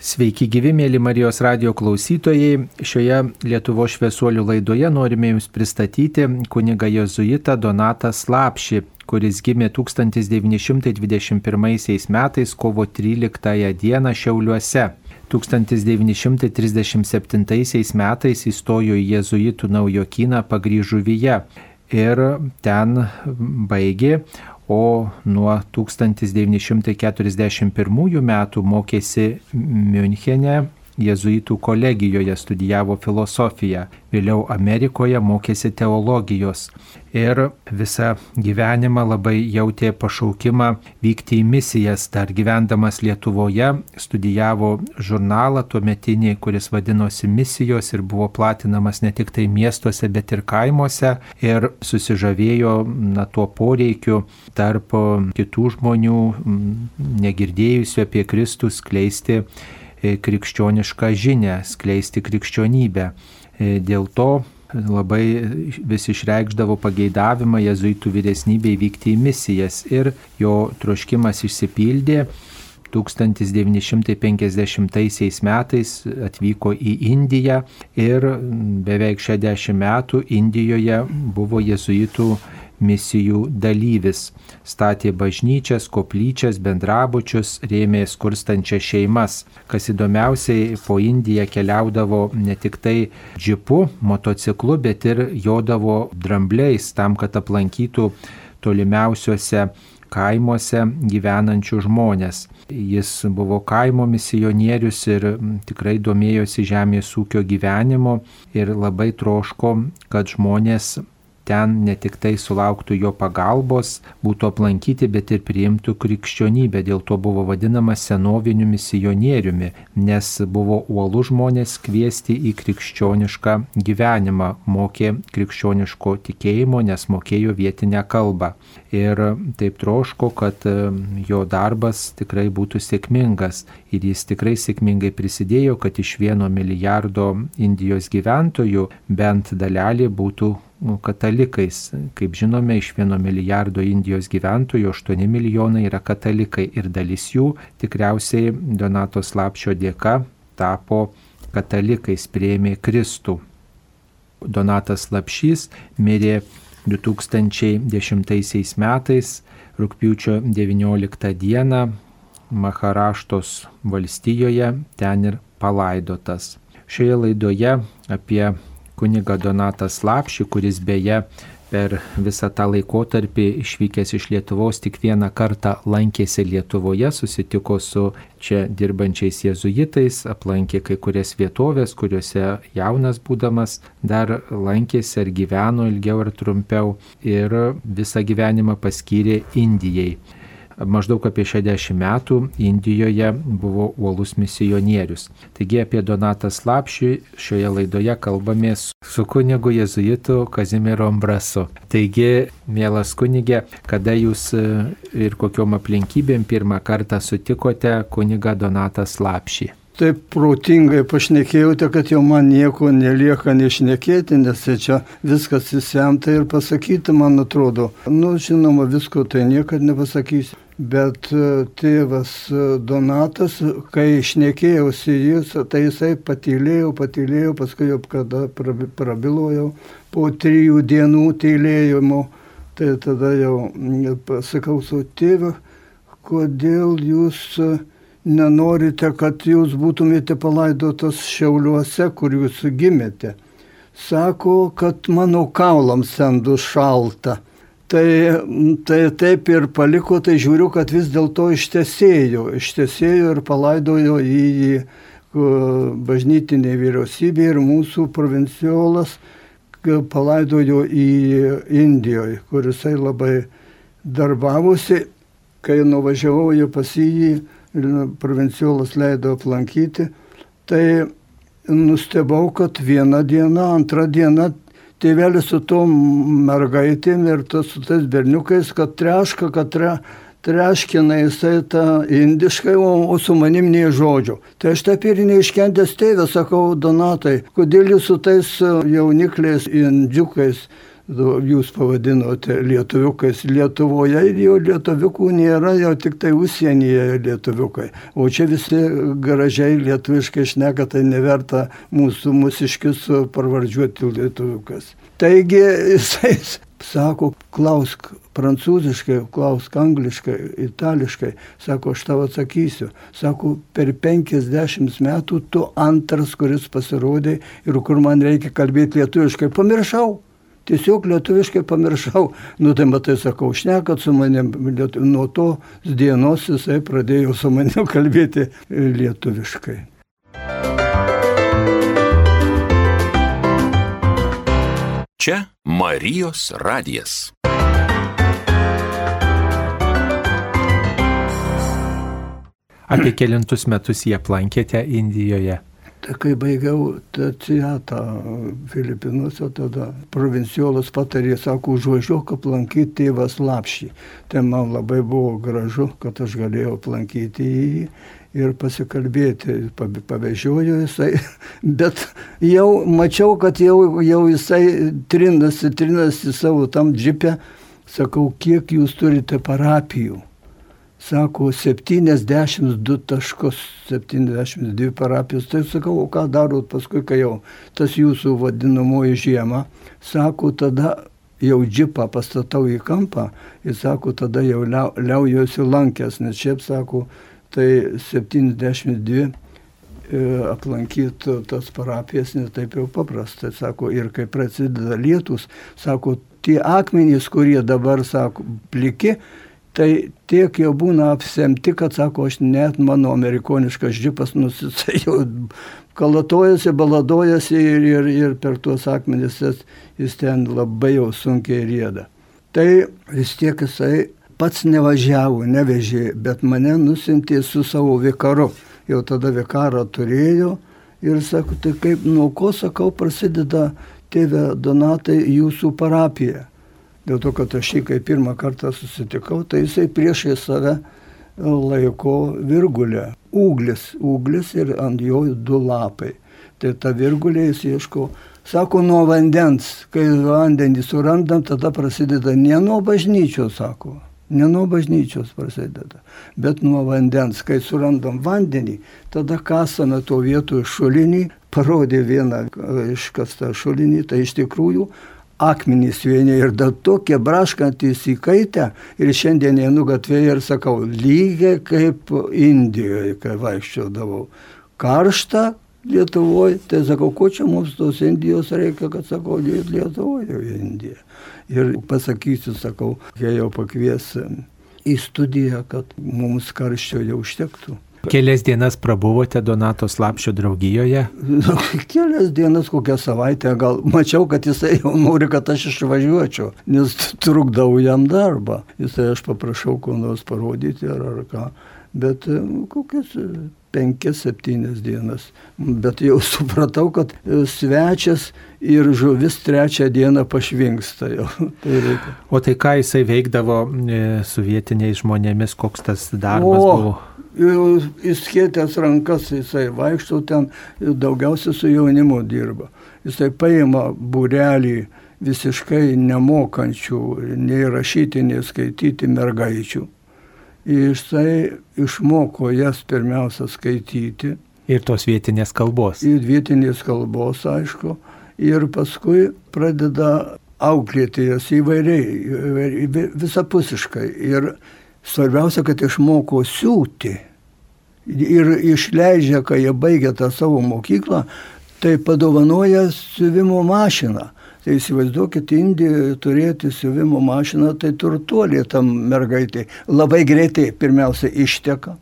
Sveiki gyvi, mėly Marijos radio klausytojai. Šioje Lietuvo šviesuolių laidoje norime Jums pristatyti kuniga Jozuitą Donatą Slapšį, kuris gimė 1921 metais kovo 13 dieną Šiauliuose. 1937 metais įstojo į Jėzuitų naujokyną pagryžuvyje ir ten baigė, o nuo 1941 metų mokėsi Münchene jėzuitų kolegijoje, studijavo filosofiją, vėliau Amerikoje mokėsi teologijos ir visą gyvenimą labai jautė pašaukimą vykti į misijas. Dar gyvendamas Lietuvoje studijavo žurnalą tuometinį, kuris vadinosi Misijos ir buvo platinamas ne tik tai miestuose, bet ir kaimuose ir susižavėjo na, tuo poreikiu tarp kitų žmonių negirdėjusių apie Kristų skleisti E, krikščionišką žinę, skleisti krikščionybę. E, dėl to labai vis išreikšdavo pageidavimą jezuitų vyresnybei vykti į misijas ir jo troškimas išsipildė. 1950 metais atvyko į Indiją ir beveik 60 metų Indijoje buvo jezuitų misijų dalyvis. Statė bažnyčias, koplyčias, bendrabučius, rėmė skurstančias šeimas. Kas įdomiausiai, po Indiją keliaudavo ne tik tai džipu, motociklu, bet ir jodavo drambliais tam, kad aplankytų tolimiausiuose kaimuose gyvenančių žmonės. Jis buvo kaimo misionierius ir tikrai domėjosi žemės ūkio gyvenimu ir labai troško, kad žmonės ten ne tik tai sulauktų jo pagalbos, būtų aplankyti, bet ir priimtų krikščionybę. Dėl to buvo vadinamas senoviniu misionieriumi, nes buvo uolų žmonės kviesti į krikščionišką gyvenimą, mokė krikščioniško tikėjimo, nes mokėjo vietinę kalbą. Ir taip troško, kad e, jo darbas tikrai būtų sėkmingas. Ir jis tikrai sėkmingai prisidėjo, kad iš vieno milijardo Indijos gyventojų bent dalelė būtų katalikais. Kaip žinome, iš vieno milijardo Indijos gyventojų 8 milijonai yra katalikai ir dalis jų tikriausiai Donato Slapšio dėka tapo katalikais, prieimė Kristų. Donatas Slapšys mirė 2010 metais, rūpiučio 19 dieną, Maharaštos valstijoje ten ir palaidotas. Šioje laidoje apie kuniga Donatas Lapšį, kuris beje per visą tą laikotarpį išvykęs iš Lietuvos tik vieną kartą lankėsi Lietuvoje, susitiko su čia dirbančiais jezuitais, aplankė kai kurias vietovės, kuriuose jaunas būdamas dar lankėsi ar gyveno ilgiau ar trumpiau ir visą gyvenimą paskyrė Indijai maždaug apie 60 metų Indijoje buvo uolus misionierius. Taigi apie Donatą Slapšį šioje laidoje kalbamės su kunigu jezuitu Kazimiero Ambrasu. Taigi, mielas kunigė, kada jūs e, ir kokiom aplinkybėm pirmą kartą sutikote kunigą Donatą Slapšį? taip protingai pašnekėjote, kad jau man nieko nelieka nešnekėti, nes tai čia viskas įsemta ir pasakyti, man atrodo. Nu, žinoma, visko tai niekada nepasakysiu. Bet e, tėvas e, Donatas, kai išnekėjausi jis, tai jisai patylėjo, patylėjo, paskui jau kada prabilojau, po trijų dienų tylėjimo, tai tada jau pasakau su tėvu, kodėl jūs e, nenorite, kad jūs būtumėte palaidotas Šiauliuose, kur jūs gimėte. Sako, kad mano kaulams ten du šalta. Tai, tai taip ir paliko, tai žiūriu, kad vis dėlto ištesėjo, ištesėjo ir palaidojo į jį bažnytinė vyriausybė ir mūsų provinciolas palaidojo į Indijoje, kur jisai labai darbavosi. Kai nuvažiavau jau pas jį, provinciolas leido aplankyti, tai nustebau, kad vieną dieną, antrą dieną tėvelis su tom mergaitėm ir tas, su tais berniukais, kad treška, kad tre, treškina jisai tą indiškai, o, o su manim nei žodžio. Tai aš taip ir neiškentęs tėvę sakau, Donatai, kodėl jūs su tais jaunikliais indžiukais jūs pavadinote lietuviukais Lietuvoje ir jau lietuviukų nėra, jau tik tai užsienyje lietuviukai. O čia visi gražiai lietuviškai šneka, tai neverta mūsų mūsiškius parvardžiuoti lietuviukas. Taigi jisai sako, klausk prancūziškai, klausk angliškai, itališkai, sako, aš tau atsakysiu. Sako, per 50 metų tu antras, kuris pasirodė ir kur man reikia kalbėti lietuviškai, pamiršau. Tiesiog lietuviškai pamiršau. Nu tai matai, sakau, šnekat su manim, nuo tos dienos jisai pradėjo su manim kalbėti lietuviškai. Čia Marijos radijas. Apie kelintus metus jie aplankėte Indijoje. Tai kai baigiau teatą Filipinuose, tada provincijolas patarė, sako, užvažiuok aplankyti tėvas Lapšį. Tai man labai buvo gražu, kad aš galėjau aplankyti jį ir pasikalbėti. Pavežiojo jisai, bet jau mačiau, kad jau, jau jisai trinasi, trinasi savo tam džipę. Sakau, kiek jūs turite parapijų? Sako 72 taškus, 72 parapijos. Tai sakau, o ką darot paskui, kai jau tas jūsų vadinamoji žiema, sako, tada jau džipą pastatau į kampą ir sako, tada jau liaujuosi lankęs, nes šiaip sako, tai 72 e, aplankyti tas parapijas netaip jau paprasta. Sako, ir kai prasideda lietus, sako, tie akmenys, kurie dabar, sako, pliki, tai tiek jau būna apsemti, kad sako, aš net mano amerikoniškas džipas nusisėjau, kalatojasi, baladojasi ir, ir, ir per tuos akmenis jis, ten labai jau sunkiai rėda. Tai vis tiek jisai pats nevažiavo, nevežė, bet mane nusintė su savo vikaru. Jau tada vikarą turėjo ir sako, tai kaip nuo ko, sakau, prasideda tėvė Donatai jūsų parapija. Dėl to, kad aš jį kai pirmą kartą susitikau, tai jisai priešai save laiko virgulę. Ūglis, ūglis ir ant jo du lapai. Tai ta virgulė jis ieško, sako, nuo vandens. Kai vandenį surandam, tada prasideda ne nuo bažnyčios, sako. Ne nuo bažnyčios prasideda, bet nuo vandens. Kai surandam vandenį, tada kasame to vietoje šulinį, parodė vieną iškastą šulinį, tai iš tikrųjų akmenys vieni ir dar tokie braškantys įkaitę ir šiandien einu gatvėje ir sakau, lygiai kaip Indijoje, kai vaikščiodavau. Karšta Lietuvoje, tai sakau, ko čia mums tos Indijos reikia, kad sakau, Lietuvoje jau Indija. Ir pasakysiu, sakau, jie jau pakvies į studiją, kad mums karščio jau užtektų. Kelias dienas prabuvote Donato Slapšio draugijoje? Nu, kelias dienas, kokią savaitę, gal mačiau, kad jisai jau nori, kad aš išvažiuočiau, nes trukdau jam darbą. Jisai aš paprašau ko nors parodyti ar, ar ką. Bet nu, kokias penkias, septynias dienas. Bet jau supratau, kad svečias ir žuvis trečią dieną pašvinksta jau. Tai reikia. o tai ką jisai veikdavo e, su vietiniais žmonėmis, koks tas darbas o, buvo? Įskėtęs rankas jisai vaikšto ten, daugiausia su jaunimu dirba. Jisai paima būrelį visiškai nemokančių nei rašyti, nei skaityti mergaičių. Jisai išmoko jas pirmiausia skaityti. Ir tos vietinės kalbos. Ir vietinės kalbos, aišku. Ir paskui pradeda auklėti jas įvairiai, visapusiškai. Ir Svarbiausia, kad išmoko siūti. Ir išleidžia, kai jie baigia tą savo mokyklą, tai padovanoja siuvimo mašiną. Tai įsivaizduokit, Indijoje turėti siuvimo mašiną, tai turtuolė tam mergaitai. Labai greitai pirmiausia išteka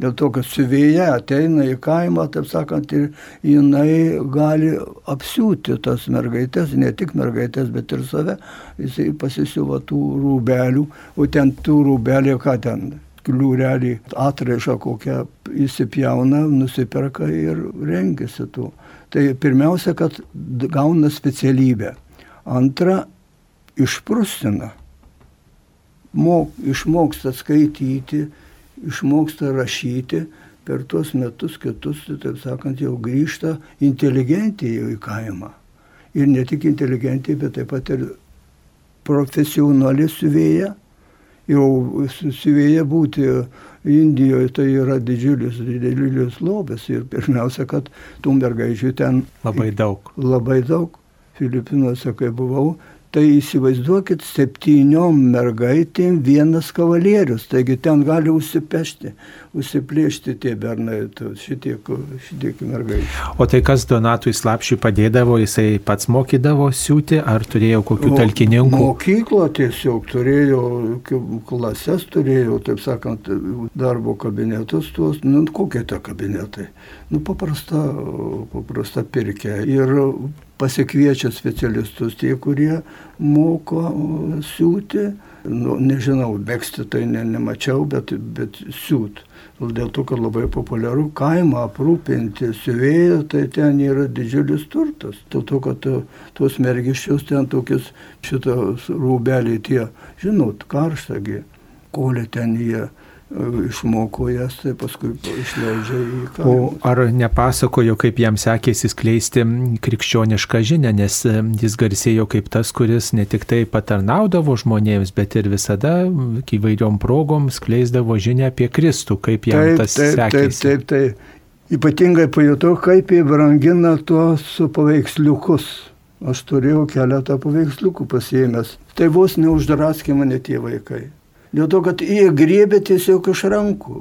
dėl to, kad siuvėja ateina į kaimą, taip sakant, ir jinai gali apsiūti tas mergaitės, ne tik mergaitės, bet ir save. Jisai pasisiuva tų rūbelių, o ten tų rūbelių, ką ten, kliūrelį, atraišą kokią įsipjauna, nusiperka ir rengiasi tų. Tai pirmiausia, kad gauna specialybę. Antra, išprustina. Mok, išmoksta skaityti, išmoksta rašyti, per tuos metus kitus, tai taip sakant, jau grįžta inteligentija į kaimą. Ir ne tik inteligentija, bet taip pat ir profesionali siuvėja. Jau siuvėja būti Indijoje tai yra didžiulis, didžiulis lobės ir pirmiausia, kad tų mergaičių ten Labai daug. labai daug. Filipinuose, kai buvau, tai įsivaizduokit, septyniom mergaitėm vienas kavalierius, taigi ten gali užsipešti, užsiplėšti tie bernai, šitiek, šitiek mergaičių. O tai kas Donatui Slapšiui padėdavo, jisai pats mokydavo siūti, ar turėjo kokių talkininkų? Mokyklą tiesiog turėjo, klases turėjo, taip sakant, darbo kabinetus tuos, nu kokie tie kabinetai. Nu paprasta, paprasta pirkė. Ir pasikviečia specialistus tie, kurie moko siūti. Nu, nežinau, beksti tai ne, nemačiau, bet, bet siūt. Dėl to, kad labai populiaru kaimą aprūpinti siuvėją, tai ten yra didžiulis turtas. Dėl to, kad tu- tuos mergiščius ten tokius šitos rūbeliai tie, žinot, karštagi, kolė ten jie e, išmoko jas, tai paskui išleidžia į O kaimą. ar nepasakojo, kaip jam sekėsi skleisti krikščionišką žinią, nes jis garsėjo kaip tas, kuris ne tik tai patarnaudavo žmonėms, bet ir visada įvairiom progom skleisdavo žinią apie Kristų, kaip jam Taip, tas taip, taip, sekėsi. taip, taip. Ypatingai pajutau, kaip jie brangina tuos paveiksliukus. Aš turėjau keletą paveiksliukų pasiėmęs. Tai vos neuždraskė mane tie vaikai. Dėl to, kad jie griebė tiesiog iš rankų.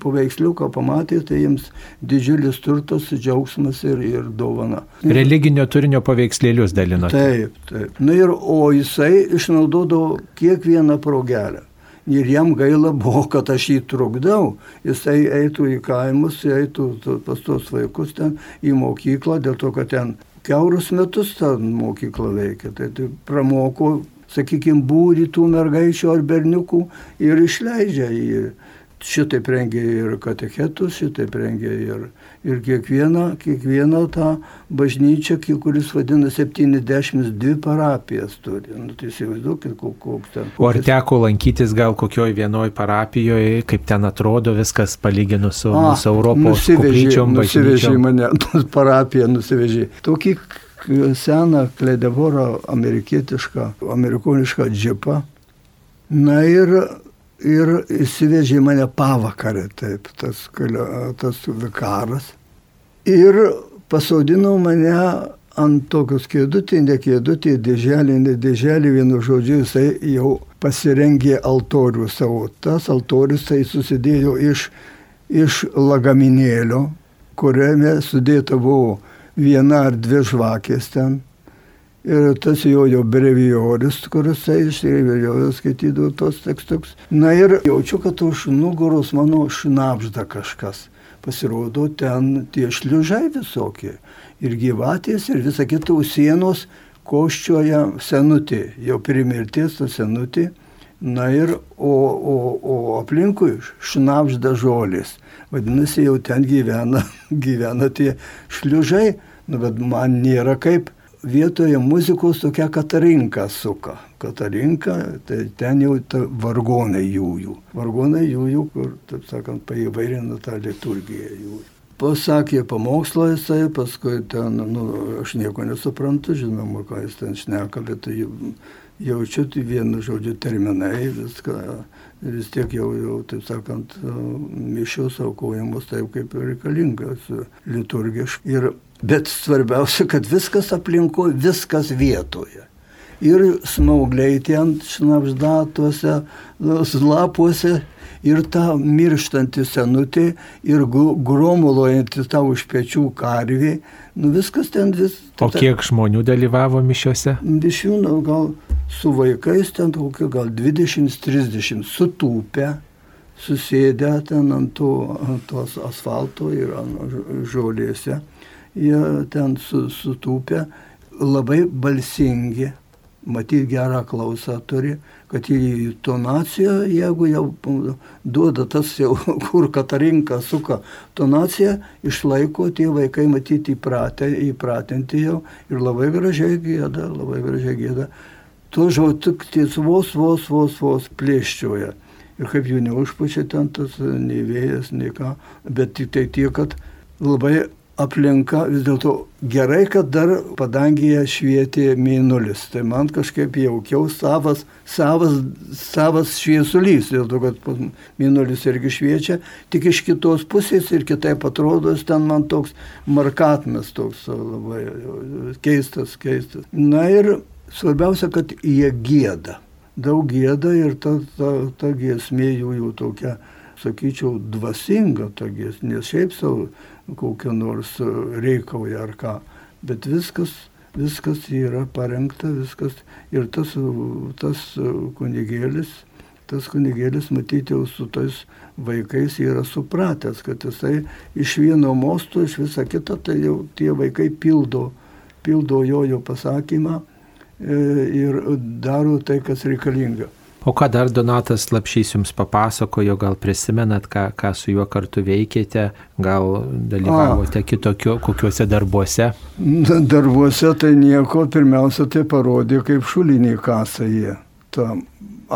Paveiksliuką pamatė, tai jiems didžiulis turtas, džiaugsmas ir, ir dovana. Religinio turinio paveikslėlius dalino. Taip, taip. Na ir, o jisai išnaudodavo kiekvieną progelę. Ir jam gaila buvo, kad aš jį trukdau. Jisai eitų į kaimus, eitų pas tos vaikus ten į mokyklą, dėl to, kad ten keurus metus ta mokykla veikia. Tai, tai pramoko, sakykime, būrį tų mergaičių ar berniukų ir išleidžia jį. Šitaip rengia ir katechetus, šitaip rengia ir, ir kiekvieną, kiekvieną tą bažnyčią, kuris vadina 72 parapijas turi. Nu, tai įsivaizduokit, ko- koks ten. O ar teko lankytis gal kokioj vienoj parapijoje, kaip ten atrodo viskas palyginus su A, mūsų Europos nusivežė, koplyčiom, nusivežė bažnyčiom? mane, tos parapiją nusivežė. Tokį seną kledevorą amerikietišką, amerikonišką džipą. Na ir, ir įsivežė mane pavakarę, taip, tas, tas vikaras. Ir pasodino mane ant tokios kėdutė, ne kėdutė, dėželė, ne dėželė, vienu žodžiu, jisai jau pasirengė altorių savo. Tas altorius tai susidėjo iš, iš lagaminėlio, kuriame sudėta buvo viena ar dvi žvakės ten. Ir tas jo jo brevijorius, kuris išrėvėjo, skaitydavo tos tekstus. Na ir jaučiu, kad už nugaros mano šnapžda kažkas. Pasirodo, ten tie šliužai visokie. Ir gyvatės, ir visa kita sienos koščioja senutė. Jau primirties ta senutė. Na ir, o, o, o aplinkui šnapžda žolės. Vadinasi, jau ten gyvena, gyvena tie šliužai. Nu, bet man nėra kaip vietoje muzikos tokia katarinka suka. Katarinka, tai ten jau ta vargonai jų jų. Vargonai jų jų, kur, taip sakant, paįvairina tą liturgiją jų. Pasakė pamokslą jisai, paskui ten, nu, aš nieko nesuprantu, žinoma, ką jis ten šneka, bet tai jau- jaučiu tai vienu žodžiu terminai, viską. Vis tiek jau, jau taip sakant, mišios aukojamos taip, kaip reikalingas liturgiškai. Ir Bet svarbiausia, kad viskas aplinko, viskas vietoje. Ir smaugliai ten šnapždatuose, lapuose, ir ta mirštanti senutė, ir gromuluojanti tą už pečių karvį. Nu viskas ten vis. O kiek žmonių dalyvavo mišiuose? Mišių, nu, gal su vaikais ten kokie gal 20-30 sutūpę, susėdę ten ant, to, ant tos asfalto ir ant žo- žolėse. Jie ten su, sutūpę, labai balsingi, matyt gerą klausą turi, kad į tonaciją, jeigu jau duoda tas jau, kur katarinka suka tonaciją, išlaiko tie vaikai matyti įpratę, įpratinti jau ir labai gražiai gėda, labai gražiai gėda. Tuo žodžiu, ties vos, vos, vos, vos plėščioja. Ir kaip jų neužpučia ten tas nei vėjas, nei ką, bet tik tai tiek, kad labai aplinka vis dėlto gerai, kad dar padangėje švietė mėnulis. Tai man kažkaip jaukiau savas, savas, savas šviesulys, dėl to, kad mėnulis irgi šviečia, tik iš kitos pusės ir kitaip atrodo, ten man toks markatmes, toks labai keistas, keistas. Na ir svarbiausia, kad jie gėda. Daug gėda ir ta, ta, ta giesmė jų jau tokia, sakyčiau, dvasinga ta giesmė, nes šiaip savo kokią nors reikalą ar ką. Bet viskas, viskas yra parengta, viskas. Ir tas, tas kunigėlis, tas kunigėlis matyti jau su tais vaikais yra supratęs, kad jisai iš vieno mosto, iš visą kitą, tai jau tie vaikai pildo, pildo jo jo pasakymą e, ir daro tai, kas reikalinga. O ką dar Donatas Lapšys jums papasakojo, gal prisimenat, ką, ką su juo kartu veikėte, gal dalyvavote kitokio, kokiuose darbuose? Darbuose tai nieko, pirmiausia tai parodė, kaip šuliniai kasa jie. Ta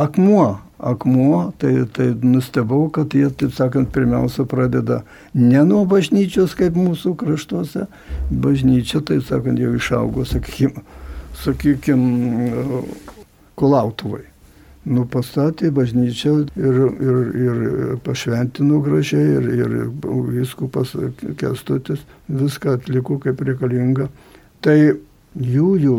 akmuo, akmuo, tai, tai nustebau, kad jie, taip sakant, pirmiausia pradeda ne nuo bažnyčios, kaip mūsų kraštuose, bažnyčia, taip sakant, jau išaugo, sakykime, sakykime, kulautuvai nu, pastatė bažnyčią ir, ir, ir pašventino gražiai ir, ir viskupas kestutis viską atliko kaip reikalinga. Tai jų, jų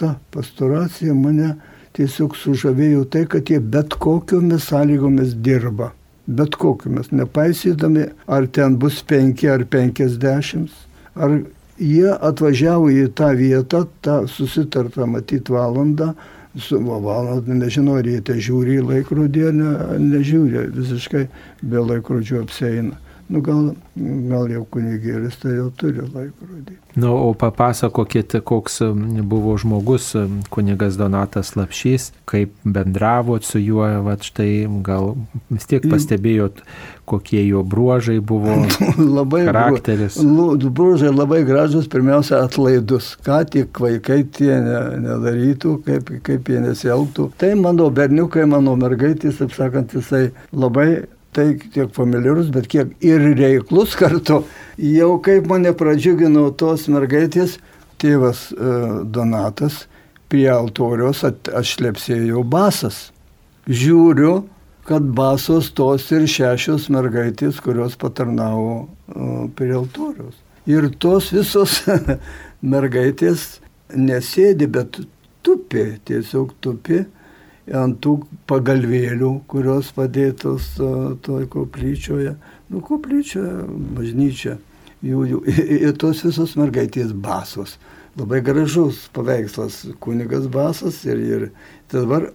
ta pastoracija mane tiesiog sužavėjo tai, kad jie bet kokiomis sąlygomis dirba. Bet kokiomis, nepaisydami, ar ten bus penki ar penkisdešimt, ar jie atvažiavo į tą vietą, tą susitartą matyti valandą, su valandą, nežinau, ar jie te žiūri į laikrodį, ne, nežiūri, visiškai be laikrodžių apseina. Nu, gal, gal jau kunigėlis tai jau turi laikrodį. Na, nu, o papasakokit, koks buvo žmogus kunigas Donatas Lapšys, kaip bendravot su juo, va štai gal vis tiek pastebėjot, kokie jo bruožai buvo. labai charakteris. Bruožai labai gražus, pirmiausia, atlaidus. Ką tik vaikai tie nedarytų, kaip, kaip jie nesielgtų. Tai mano berniukai, mano mergaitės, taip sakant, jisai labai tai tiek familiarus, bet kiek ir reiklus kartu. Jau kaip mane pradžiugino tos mergaitės, tėvas e, Donatas prie altoriaus atšlepsėjo basas. Žiūriu, kad basos tos ir šešios mergaitės, kurios patarnavo e, prie altoriaus. Ir tos visos mergaitės nesėdi, bet tupi, tiesiog tupi ant tų pagalvėlių, kurios padėtos toj koplyčioje. Nu, koplyčia, bažnyčia. Jų, jų, ir tos visos mergaitės basos. Labai gražus paveikslas, kunigas basas ir, ir dabar,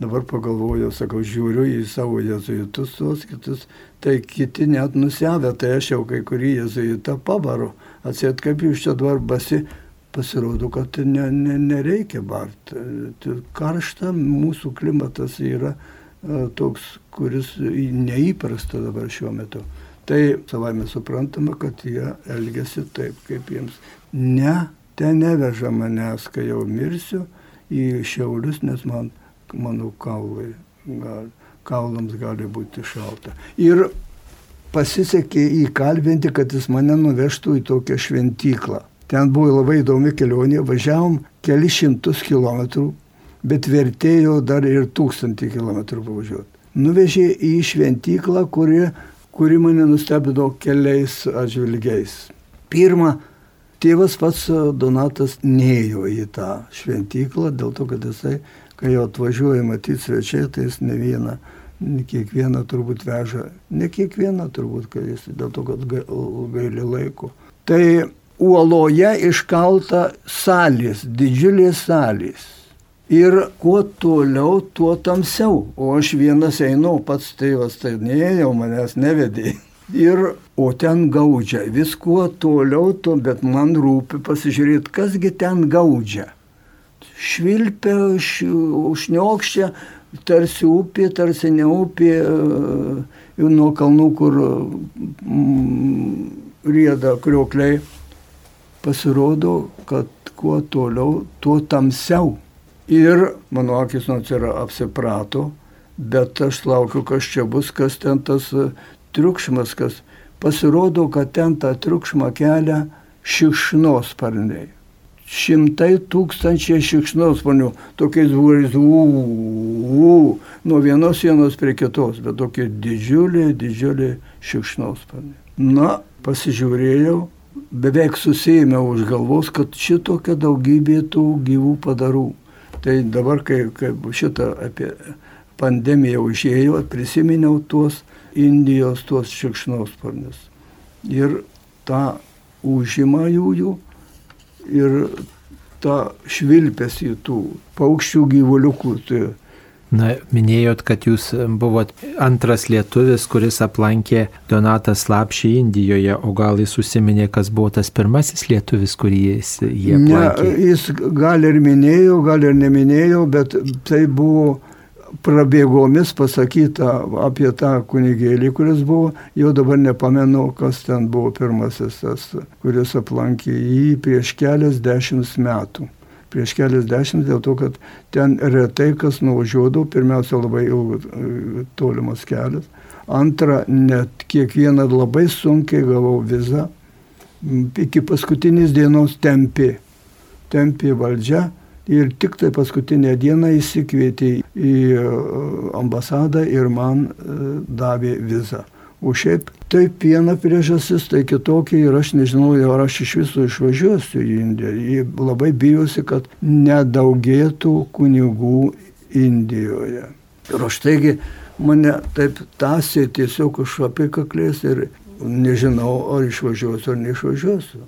dabar pagalvoju, sakau, žiūriu į savo jezuitus, tuos kitus, tai kiti net nusevę, tai aš jau kai kurį jezuitą pavaru. Atsėt, kaip jūs čia dabar basi, pasirodo, kad ne, ne, nereikia bart. Karšta mūsų klimatas yra e, toks, kuris neįprasta dabar šiuo metu. Tai savame suprantama, kad jie elgesi taip, kaip jiems. Ne, ten neveža manęs, kai jau mirsiu į šiaulius, nes man, mano kaulai, gal, kaulams gali būti šalta. Ir pasisekė įkalbinti, kad jis mane nuvežtų į tokią šventyklą Ten buvo labai įdomi kelionė, važiavom keli šimtus kilometrų, bet vertėjo dar ir tūkstantį kilometrų pavažiuoti. Nuvežė į šventyklą, kuri, kuri mane nustebino keliais atžvilgiais. Pirma, tėvas pats Donatas neėjo į tą šventyklą, dėl to, kad jisai, kai jau atvažiuoja matyti svečiai, tai jis ne vieną, ne kiekvieną turbūt veža, ne kiekvieną turbūt, kai jis dėl to, kad gaili laiko. Tai uoloje iškalta salės, didžiulės salės. Ir kuo toliau, tuo tamsiau. O aš vienas einu, pats tėvas tai neėjau, manęs nevedė. Ir, o ten gaudžia, vis kuo toliau, tuo, bet man rūpi pasižiūrėti, kasgi ten gaudžia. Švilpia, užniokščia, tarsi upė, tarsi ne upė, e, nuo kalnų, kur mm, rieda kriokliai pasirodo, kad kuo toliau, tuo tamsiau. Ir mano akis nors yra apsiprato, bet aš laukiu, kas čia bus, kas ten tas e, triukšmas, kas Pasirodo, kad ten tą triukšmą kelia šikšnosparniai. Šimtai tūkstančiai šikšnosparnių, tokiais būrais, nuo vienos sienos prie kitos, bet tokie didžiuliai, didžiuliai šikšnosparniai. Na, pasižiūrėjau, beveik susijėmė už galvos, kad šitokia daugybė tų gyvų padarų. Tai dabar, kai, kai šitą apie pandemiją užėjo, prisiminiau tuos Indijos, tuos šikšnosparnius. Ir tą užima jų, jų ir tą švilpesį tų paukščių gyvuliukų. Tai Na, minėjot, kad jūs buvot antras lietuvis, kuris aplankė Donatą Slapšį Indijoje, o gal jis užsiminė, kas buvo tas pirmasis lietuvis, kurį jis jie aplankė? Ne, jis gal ir minėjo, gal ir neminėjo, bet tai buvo prabėgomis pasakyta apie tą kunigėlį, kuris buvo, jau dabar nepamenu, kas ten buvo pirmasis tas, kuris aplankė jį prieš kelias dešimt metų. Prieš kelias dešimt dėl to, kad ten retai kas nuvažiuodavo, pirmiausia labai ilgas tolimas kelias, antra, net kiekvieną labai sunkiai gavau vizą, iki paskutinės dienos tempė, tempė valdžia ir tik tai paskutinę dieną įsikvietė į ambasadą ir man davė vizą. O šiaip taip viena priežastis, tai kitokia ir aš nežinau, ar aš iš viso išvažiuosiu į Indiją. Jie labai bijosi, kad nedaugėtų kunigų Indijoje. Ir aš taigi mane taip tasė tiesiog už apikaklės ir nežinau, ar išvažiuosiu ar neišvažiuosiu.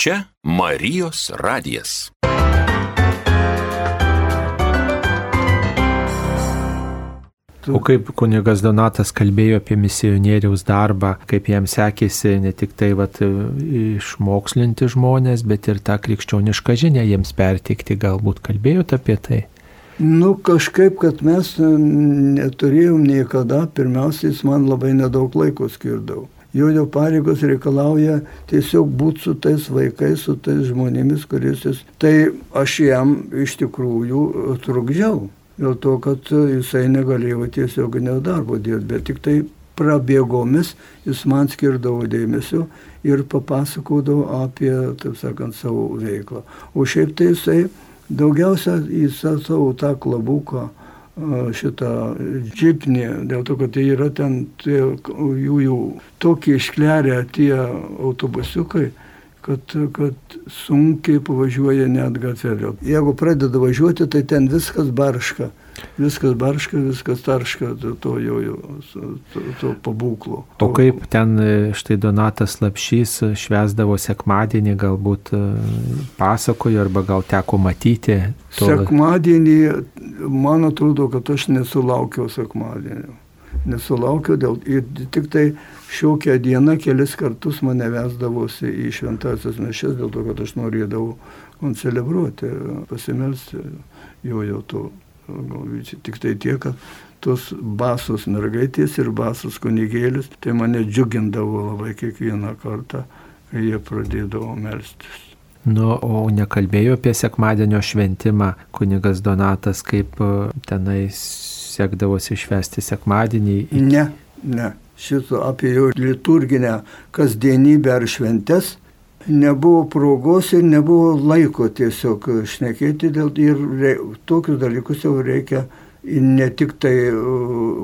Čia Marijos radijas. O kaip kunigas Donatas kalbėjo apie misionieriaus darbą, kaip jam sekėsi ne tik tai vat, išmokslinti žmonės, bet ir tą krikščionišką žinią jiems perteikti, galbūt kalbėjote apie tai? Nu, kažkaip, kad mes neturėjom niekada, pirmiausia, jis man labai nedaug laiko skirdavo. Jo jo pareigos reikalauja tiesiog būti su tais vaikais, su tais žmonėmis, kuris jis. Tai aš jam iš tikrųjų trukdžiau. Dėl to, kad jisai negalėjo tiesioginio darbo dirbti, bet tik tai prabėgomis jis man skirdavo dėmesio ir papasakodavo apie, taip sakant, savo veiklą. O šiaip tai jisai daugiausia į savo tą klabuką, šitą džipnį, dėl to, kad tai yra ten tie, jų, jų tokie išklerę tie autobusiukai, kad, kad sunkiai pavažiuoja net gatvelio. Jeigu pradeda važiuoti, tai ten viskas barška. Viskas barška, viskas tarška, to, jau, jau to, to pabūklo. O kaip ten štai Donatas Lapšys švesdavo sekmadienį, galbūt pasakojo arba gal teko matyti? To... Sekmadienį, man atrodo, kad aš nesulaukiau sekmadienio. Nesulaukiau dėl ir tik tai šiokią dieną kelis kartus mane vesdavosi į šventasias mišes dėl to, kad aš norėdavau koncelebruoti, pasimelsti jo jau to Tik tai tiek, kad tos basos mergaitės ir basos kunigėlis, tai mane džiugindavo labai kiekvieną kartą, kai jie pradėdavo melstis. Nu, o nekalbėjo apie sekmadienio šventimą kunigas Donatas, kaip tenai sekdavosi švesti sekmadienį? Ne, ne. Šito apie jo liturginę kasdienybę ar šventes nebuvo progos ir nebuvo laiko tiesiog šnekėti dėl ir re, tokius dalykus jau reikia ne tik tai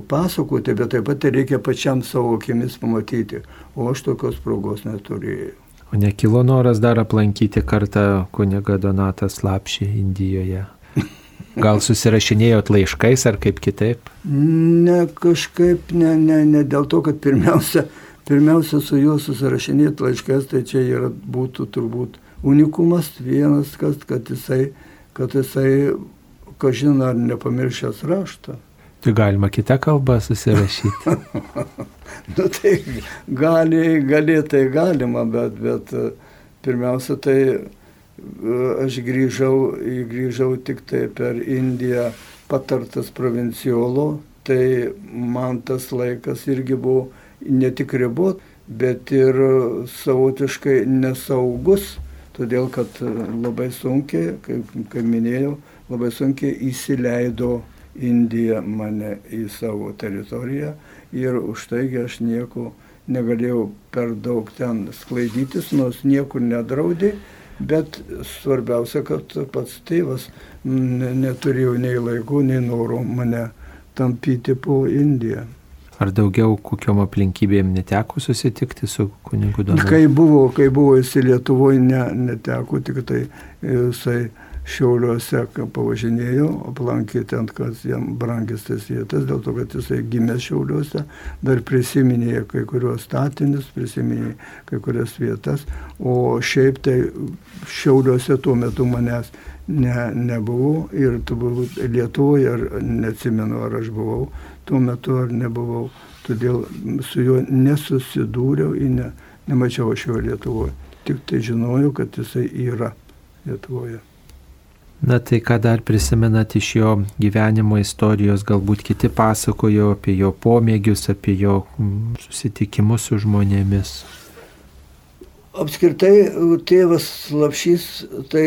pasakoti, bet taip pat reikia pačiam savo akimis pamatyti. O aš tokios progos neturėjau. O nekilo noras dar aplankyti kartą kuniga Donatas Lapšį Indijoje? Gal susirašinėjot laiškais ar kaip kitaip? Ne, kažkaip ne, ne, ne dėl to, kad pirmiausia, pirmiausia su juo susirašinėti laiškas, tai čia yra, būtų turbūt unikumas vienas, kas, kad jisai, kad jisai, kažin ar nepamiršęs raštą. Tai galima kitą kalbą susirašyti. nu tai gali, gali, tai galima, bet, bet pirmiausia, tai aš grįžau, grįžau tik tai per Indiją patartas provinciolo, tai man tas laikas irgi buvo ne tik ribot, bet ir savotiškai nesaugus, todėl kad labai sunkiai, kaip, kaip minėjau, labai sunkiai įsileido Indija mane į savo teritoriją ir už taigi aš nieko negalėjau per daug ten sklaidytis, nors niekur nedraudė, bet svarbiausia, kad pats tėvas neturėjo nei laikų, nei norų mane tampyti po Indiją. Ar daugiau kokiom aplinkybėm neteko susitikti su kunigu Donatu? Kai buvo, kai buvo jis Lietuvoje, ne, neteko, tik tai jisai Šiauliuose pavažinėjo, aplankė ten, kas jam brangis tas vietas, dėl to, kad jisai gimė Šiauliuose, dar prisiminė kai kurios statinius, prisiminė kai kurias vietas, o šiaip tai Šiauliuose tuo metu manęs ne, nebuvo ir turbūt Lietuvoje, ar neatsimenu, ar aš buvau tuo metu ar nebuvau, todėl su juo nesusidūriau ir ne, nemačiau aš jo Lietuvoje. Tik tai žinojau, kad jisai yra Lietuvoje. Na tai ką dar prisimenat iš jo gyvenimo istorijos, galbūt kiti pasakojo apie jo pomėgius, apie jo susitikimus su žmonėmis. Apskritai, tėvas Lapšys, tai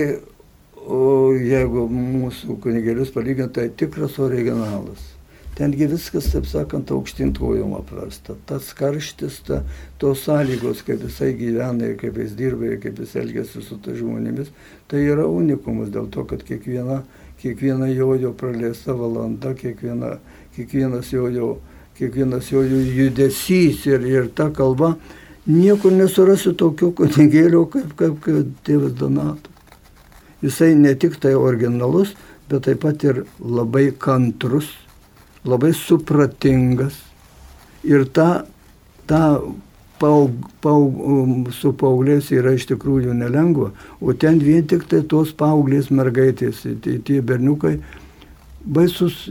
o jeigu mūsų kunigėlius palyginti, tai tikras originalas. Tengi viskas, taip sakant, aukštintojom apversta. Tas karštis, ta, tos sąlygos, kaip jisai gyvena ir kaip jis dirba ir kaip jis elgesi su tai žmonėmis, tai yra unikumas dėl to, kad kiekviena, kiekviena jojo praleista valanda, kiekviena, kiekvienas jojo, kiekvienas jojo judesys ir, ir ta kalba, niekur nesurasi tokio kunigėlio kaip, kaip, kaip tėvas Donatas. Jisai ne tik tai originalus, bet taip pat ir labai kantrus labai supratingas. Ir ta, ta paug, paug, um, su paaugliais yra iš tikrųjų nelengva, o ten vien tik tai tos paauglės mergaitės, tai tie berniukai baisus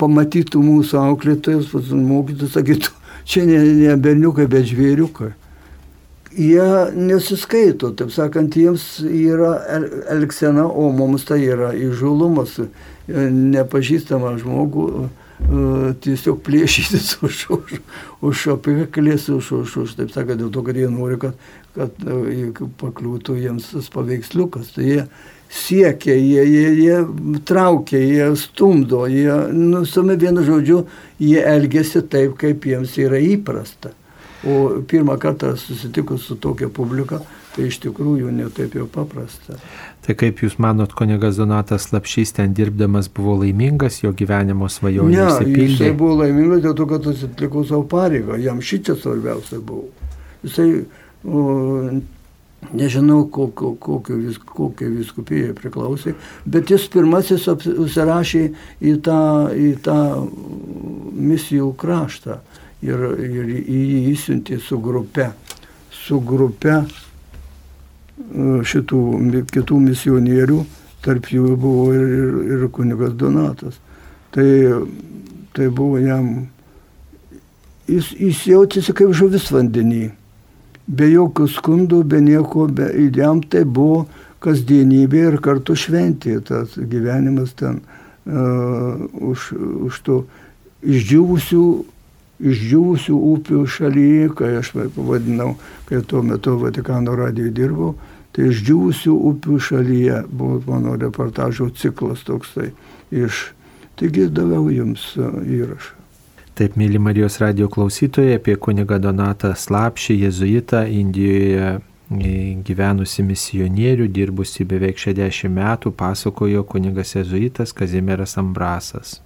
pamatytų mūsų auklėtojus, mokytus, sakytų, čia ne, ne berniukai, bet žvėriukai. Jie nesiskaito, taip sakant, jiems yra elgsena, o mums tai yra įžulumas, nepažįstamą žmogų e, tiesiog plėšytis už, už, už apieklės, už, už, už, taip sakant, dėl to, kad jie nori, kad, kad e, pakliūtų jiems tas paveiksliukas. Tai jie siekia, jie, jie, jie traukia, jie stumdo, jie, nu, sume vienu žodžiu, jie elgesi taip, kaip jiems yra įprasta. O pirmą kartą susitikus su tokia publika, tai iš tikrųjų netaip jau paprasta. Tai kaip Jūs manot, kunigas Donatas Lapšys ten dirbdamas buvo laimingas, jo gyvenimo svajonė ne, išsipildė? Jisai buvo laimingas dėl to, kad atliko savo pareigą, jam šičia svarbiausia buvo. Jisai, o, nežinau, kokio, kokio, vis, kokio viskupijai priklausė, bet jis pirmasis užsirašė į tą, į tą misijų kraštą ir, ir į jį įsiuntė su grupe. Su grupe šitų kitų misionierių, tarp jų buvo ir, ir, ir kunigas Donatas. Tai, tai buvo jam, jis, jis jautėsi kaip žuvis vandenį, be jokių skundų, be nieko, be, jam tai buvo kasdienybė ir kartu šventė, tas gyvenimas ten uh, už, už to išdžiūvusių išdžiūvusių upių šalyje, kai aš pavadinau, kai tuo metu Vatikano radijoje dirbau, tai išdžiūvusių upių šalyje buvo mano reportažo ciklas toksai iš. Taigi daviau jums e, įrašą. Taip, mėly Marijos radio klausytojai, apie kunigą Donatą Slapšį, jezuitą Indijoje e, gyvenusi misionierių, dirbusi beveik 60 metų, pasakojo kunigas jezuitas Kazimieras Ambrasas.